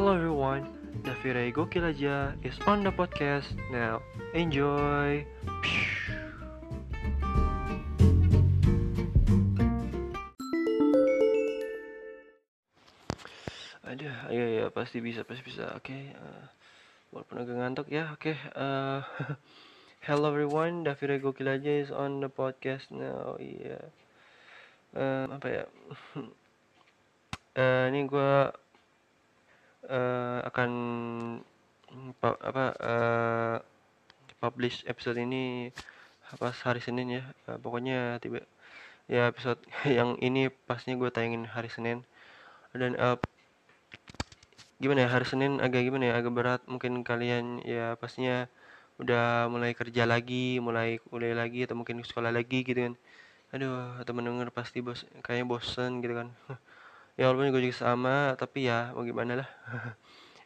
Hello everyone, Davira Gokil aja is on the podcast now. Enjoy. Ada, ayo ya pasti bisa, pasti bisa. Oke, uh, walaupun agak ngantuk ya. Oke, uh, hello everyone, Davira Gokil aja is on the podcast now. Iya. Uh, apa ya? uh, ini gue uh, akan pa- apa uh, publish episode ini pas hari Senin ya. Uh, pokoknya tiba ya episode yang ini pasnya gue tayangin hari Senin. Dan uh, gimana ya hari Senin agak gimana ya agak berat. Mungkin kalian ya pastinya udah mulai kerja lagi mulai kuliah lagi atau mungkin sekolah lagi gitu kan. Aduh temen denger pasti bos kayaknya bosen gitu kan ya walaupun gue juga sama tapi ya mau gimana lah.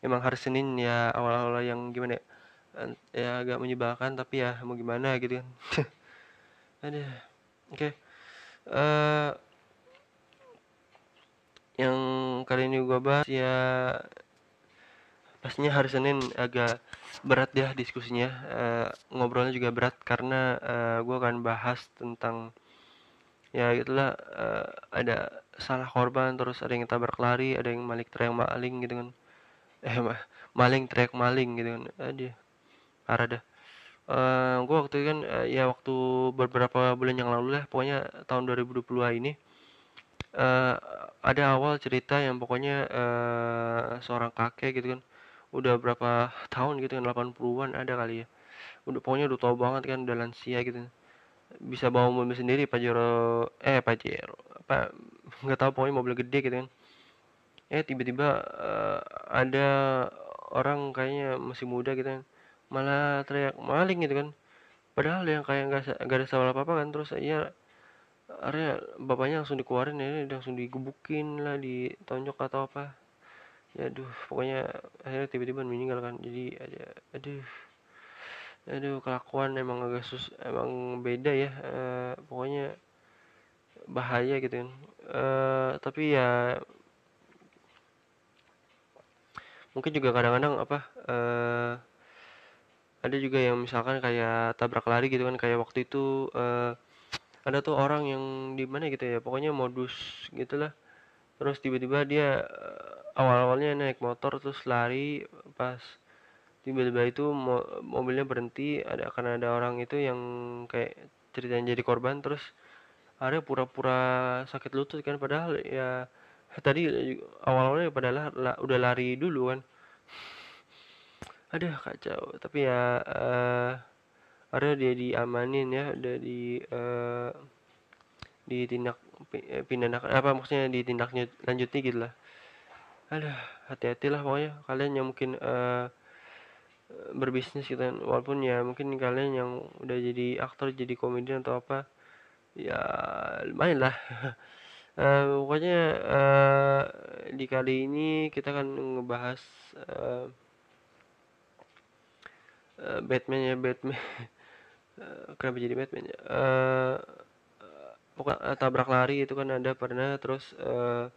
Emang hari Senin ya awal-awal yang gimana ya ya agak menyebalkan tapi ya mau gimana gitu kan. Aduh oke. Okay. uh, yang kali ini gue bahas ya pastinya hari Senin agak berat ya diskusinya. Uh, ngobrolnya juga berat karena uh, gue akan bahas tentang ya gitulah uh, ada salah korban terus ada yang tabrak lari ada yang maling teriak maling gitu kan. Eh maling teriak maling gitu kan. Ada parah dah. Uh, gue waktu itu kan uh, ya waktu beberapa bulan yang lalu lah pokoknya tahun 2022 ini uh, ada awal cerita yang pokoknya uh, seorang kakek gitu kan udah berapa tahun gitu kan 80-an ada kali ya. Udah pokoknya udah tau banget kan udah lansia gitu bisa bawa mobil sendiri Pajero eh Pajero apa nggak tahu pokoknya mobil gede gitu kan. Eh tiba-tiba uh, ada orang kayaknya masih muda gitu kan malah teriak maling gitu kan. Padahal yang kayak nggak ada salah apa apa kan terus ya akhirnya bapaknya langsung dikeluarin ya langsung digebukin lah ditonjok atau apa. Ya aduh pokoknya akhirnya tiba-tiba meninggal kan. Jadi ada aduh aduh kelakuan emang agak sus emang beda ya uh, pokoknya bahaya gitu kan. Uh, tapi ya mungkin juga kadang-kadang apa uh, ada juga yang misalkan kayak tabrak lari gitu kan kayak waktu itu uh, ada tuh orang yang di mana gitu ya pokoknya modus gitulah terus tiba-tiba dia awal-awalnya naik motor terus lari pas tiba-tiba itu mo mobilnya berhenti ada karena ada orang itu yang kayak ceritanya jadi korban terus ada pura-pura sakit lutut kan padahal ya tadi awal-awalnya padahal la, udah lari dulu kan. Aduh kacau. Tapi ya uh, ada dia diamanin ya udah di uh, ditindak pindah apa maksudnya ditindaknya lanjutnya gitu lah. Aduh hati-hatilah pokoknya. Kalian yang mungkin uh, berbisnis gitu kan. Walaupun ya mungkin kalian yang udah jadi aktor jadi komedian atau apa ya lumayan lah. Uh, pokoknya uh, di kali ini kita akan ngebahas uh, uh, Batman ya Batman. Uh, kenapa jadi Batman ya? Uh, pokok uh, tabrak lari itu kan ada pernah. Terus uh,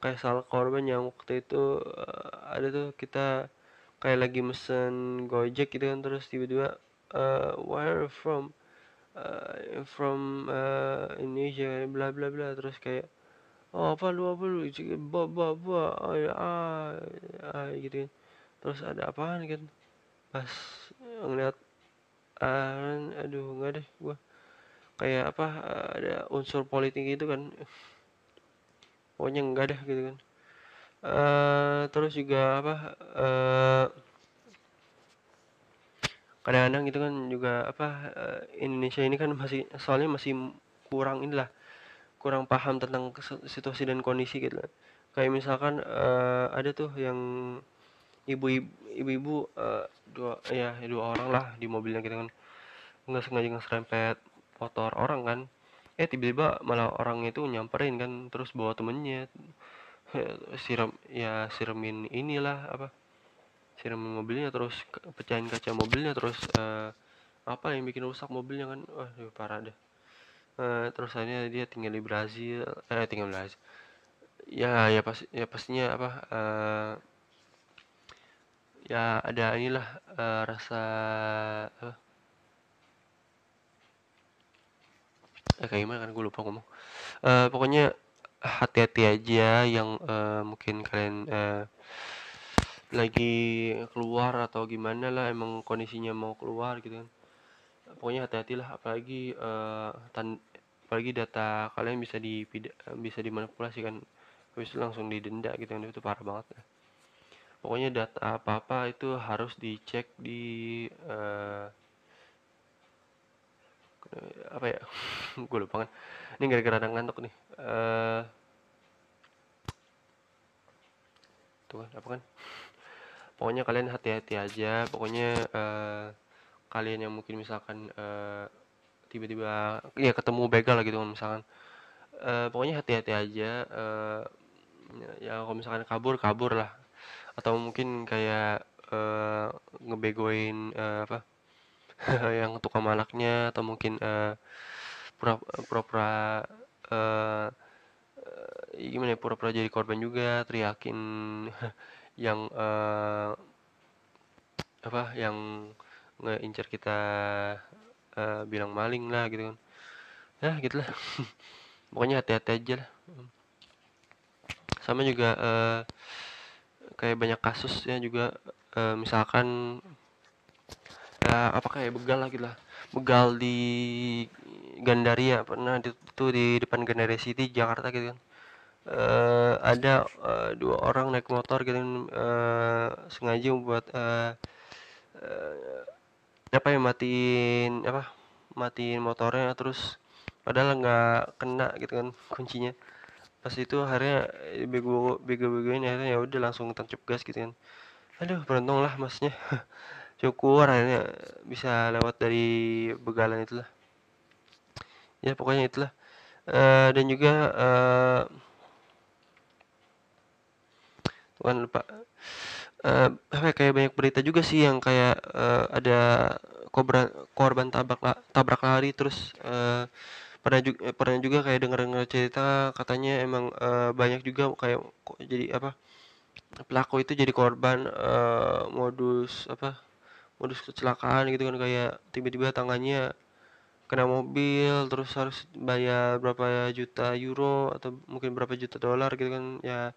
kayak salah korban yang waktu itu uh, ada tuh kita kayak lagi mesen Gojek gitu kan terus tiba-tiba uh, where from uh, from uh, Indonesia bla bla bla terus kayak oh apa lu apa lu? Ba ba ba ah, ah, gitu kan. Terus ada apaan kan? Pas ngeliat uh, aduh nggak deh gua kayak apa ada unsur politik gitu kan. Pokoknya enggak deh gitu kan. Uh, terus juga apa uh, kadang-kadang itu kan juga apa uh, Indonesia ini kan masih soalnya masih kurang inilah kurang paham tentang situasi dan kondisi gitu kayak misalkan uh, ada tuh yang ibu-ibu ibu-ibu uh, dua ya dua orang lah di mobilnya gitu kan. Nggak sengaja ngeserempet motor orang kan. Eh tiba-tiba malah orang itu nyamperin kan terus bawa temennya. Siram ya siramin inilah apa siramin mobilnya terus pecahin kaca mobilnya terus uh, apa yang bikin rusak mobilnya kan? Wah parah deh. Uh, terus akhirnya dia tinggal di Brazil eh tinggal di Brazil. Ya ya pas ya pastinya apa uh, ya ada inilah uh, rasa uh, eh, kayak gimana kan? Gue lupa ngomong. Uh, pokoknya hati-hati aja yang uh, mungkin kalian uh, lagi keluar atau gimana lah emang kondisinya mau keluar gitu kan. Pokoknya hati-hatilah apalagi uh, tan apalagi data kalian bisa di bisa dimanipulasi kan. Habis itu langsung didenda gitu kan itu parah banget ya. pokoknya data apa apa itu harus dicek di uh, apa ya? Gue lupa kan. Ini gara-gara ngantuk nih. Uh, tuh kan apa kan pokoknya kalian hati-hati aja. Pokoknya uh, kalian yang mungkin misalkan uh, tiba-tiba ya ketemu begal lah gitu misalkan. Uh, pokoknya hati-hati aja uh, ya kalau misalkan kabur kabur lah. Atau mungkin kayak uh, ngebegoin uh, apa yang tukang malaknya. Atau mungkin uh, pura-pura uh, gimana ya pura-pura jadi korban juga teriakin yang uh, apa yang ngeincar kita uh, bilang maling lah gitu kan. Ya gitulah. Pokoknya hati-hati aja lah. Sama juga uh, kayak banyak kasus ya juga uh, misalkan uh, apa kayak begal lah gitu lah begal di Gandaria pernah itu di depan Gandaria City Jakarta gitu kan uh, ada uh, dua orang naik motor gitu uh, sengaja buat uh, uh, apa ya matiin apa matiin motornya terus padahal nggak kena gitu kan kuncinya. Pas itu akhirnya bego bego begoin akhirnya ya udah langsung tancap gas gitu kan. Aduh beruntung lah masnya. Syukur akhirnya bisa lewat dari begalan itulah. Ya pokoknya itulah. Uh, dan juga uh, Tuhan lupa uh, kayak banyak berita juga sih yang kayak uh, ada korban korban tabrak tabrak lari terus uh, pernah juga pernah juga kayak dengar dengar cerita katanya emang uh, banyak juga kayak jadi apa pelaku itu jadi korban uh, modus apa modus kecelakaan gitu kan kayak tiba-tiba tangannya kena mobil terus harus bayar berapa juta euro atau mungkin berapa juta dolar gitu kan ya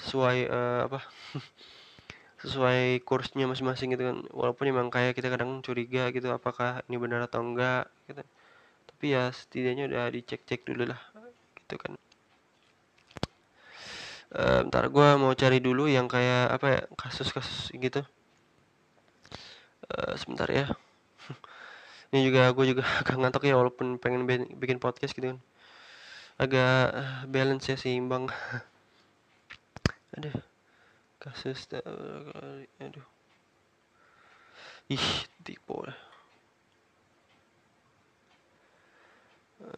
sesuai uh, apa sesuai kursnya masing-masing gitu kan. Walaupun emang kayak kita kadang curiga gitu apakah ini benar atau enggak gitu. Tapi ya setidaknya udah dicek-cek dulu lah gitu kan. Uh, ntar gue mau cari dulu yang kayak apa ya kasus-kasus gitu. Uh, sebentar ya. Ini juga gue juga agak ngantuk ya walaupun pengen bikin podcast gitu kan. Agak balance ya seimbang aduh. Kasus aduh. Ih tipe lah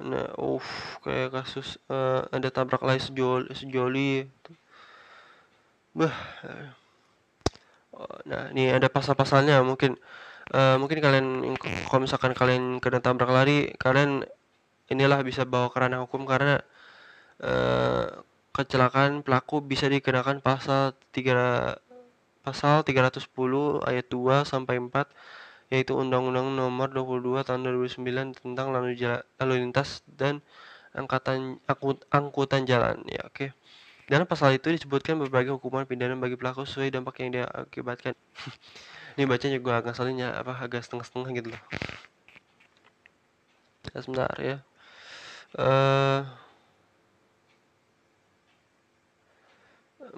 nah uff kayak kasus uh, ada tabrak lari sejoli sejoli. Bah. Nah ini ada pasal-pasalnya. Mungkin uh, mungkin kalian kalau misalkan kalian kena tabrak lari kalian inilah bisa bawa kerana hukum. Karena uh, kecelakaan pelaku bisa dikenakan pasal 3 pasal 310 ayat 2 sampai 4 yaitu Undang-Undang Nomor 22 Tahun 2009 tentang lalu, jalan, lalu lintas dan angkatan angkut, angkutan jalan. Ya oke. Okay. dalam pasal itu disebutkan berbagai hukuman pidana bagi pelaku sesuai dampak yang dia akibatkan ini bacanya juga agak salahnya apa agak setengah-setengah gitu loh. Ya, sebentar ya. Uh,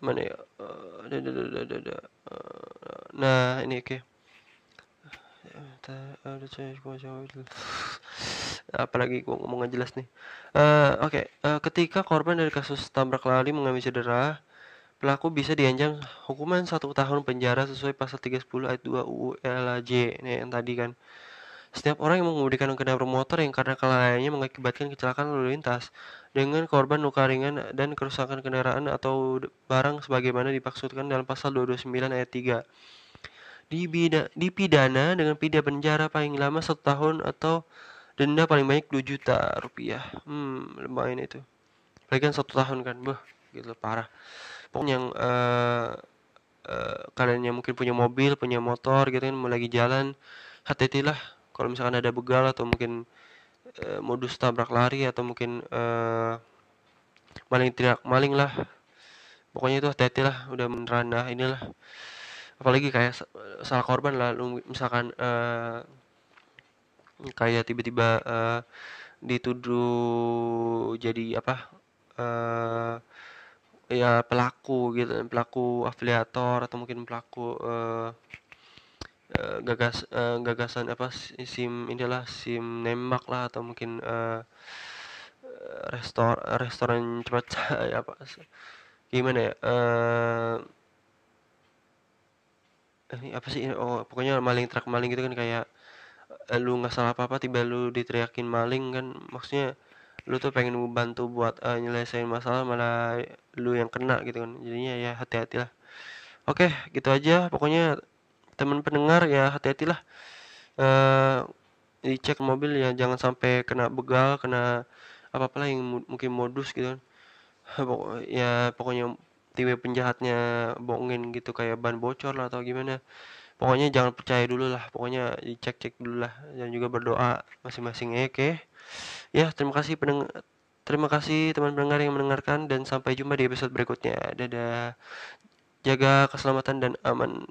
mana ya uh, ada, ada, ada, ada, ada. Uh, nah ini oke okay. apalagi gua ngomong jelas nih uh, oke okay. ketika korban dari kasus tabrak lari mengalami cedera pelaku bisa diancam hukuman satu tahun penjara sesuai pasal 30 ayat 2 UU LAJ nih yang tadi kan setiap orang yang mengemudikan kendaraan bermotor yang karena kelalaiannya mengakibatkan kecelakaan lalu lintas dengan korban luka ringan dan kerusakan kendaraan atau barang sebagaimana dimaksudkan dalam pasal 229 ayat 3 dibida, dipidana dengan pidana penjara paling lama satu tahun atau denda paling banyak 2 juta rupiah. Hmm lumayan itu. Apalagi kan satu tahun kan bah gitu parah. Pokoknya yang uh, uh, kalian yang mungkin punya mobil punya motor gitu kan mau lagi jalan hati-hati lah kalau misalkan ada begal atau mungkin uh, modus tabrak lari atau mungkin uh, maling tidak maling lah pokoknya itu hati-hati lah udah meneranda inilah. Apalagi kayak salah korban lah misalkan uh, kayak tiba-tiba uh, dituduh jadi apa uh, ya pelaku gitu pelaku afiliator atau mungkin pelaku uh, uh, gagas uh, gagasan apa sim inilah sim nembak lah atau mungkin uh, restor restoran cepat apa gimana ya uh, ini apa sih oh pokoknya maling truk maling gitu kan kayak Eh, lu nggak salah apa-apa tiba lu diteriakin maling kan maksudnya lu tuh pengen bantu buat uh, nyelesain masalah malah lu yang kena gitu kan jadinya ya hati-hatilah oke gitu aja pokoknya teman pendengar ya hati-hatilah. Uh, dicek mobil ya jangan sampai kena begal kena apa-apa lah yang mungkin modus gitu kan. Ya pokoknya tiba penjahatnya bohongin gitu kayak ban bocor lah atau gimana. Pokoknya jangan percaya dulu lah pokoknya dicek cek dulu lah dan juga berdoa masing-masing ya oke? Ya terima kasih pendengar terima kasih teman pendengar yang mendengarkan dan sampai jumpa di episode berikutnya. Dadah. Jaga keselamatan dan aman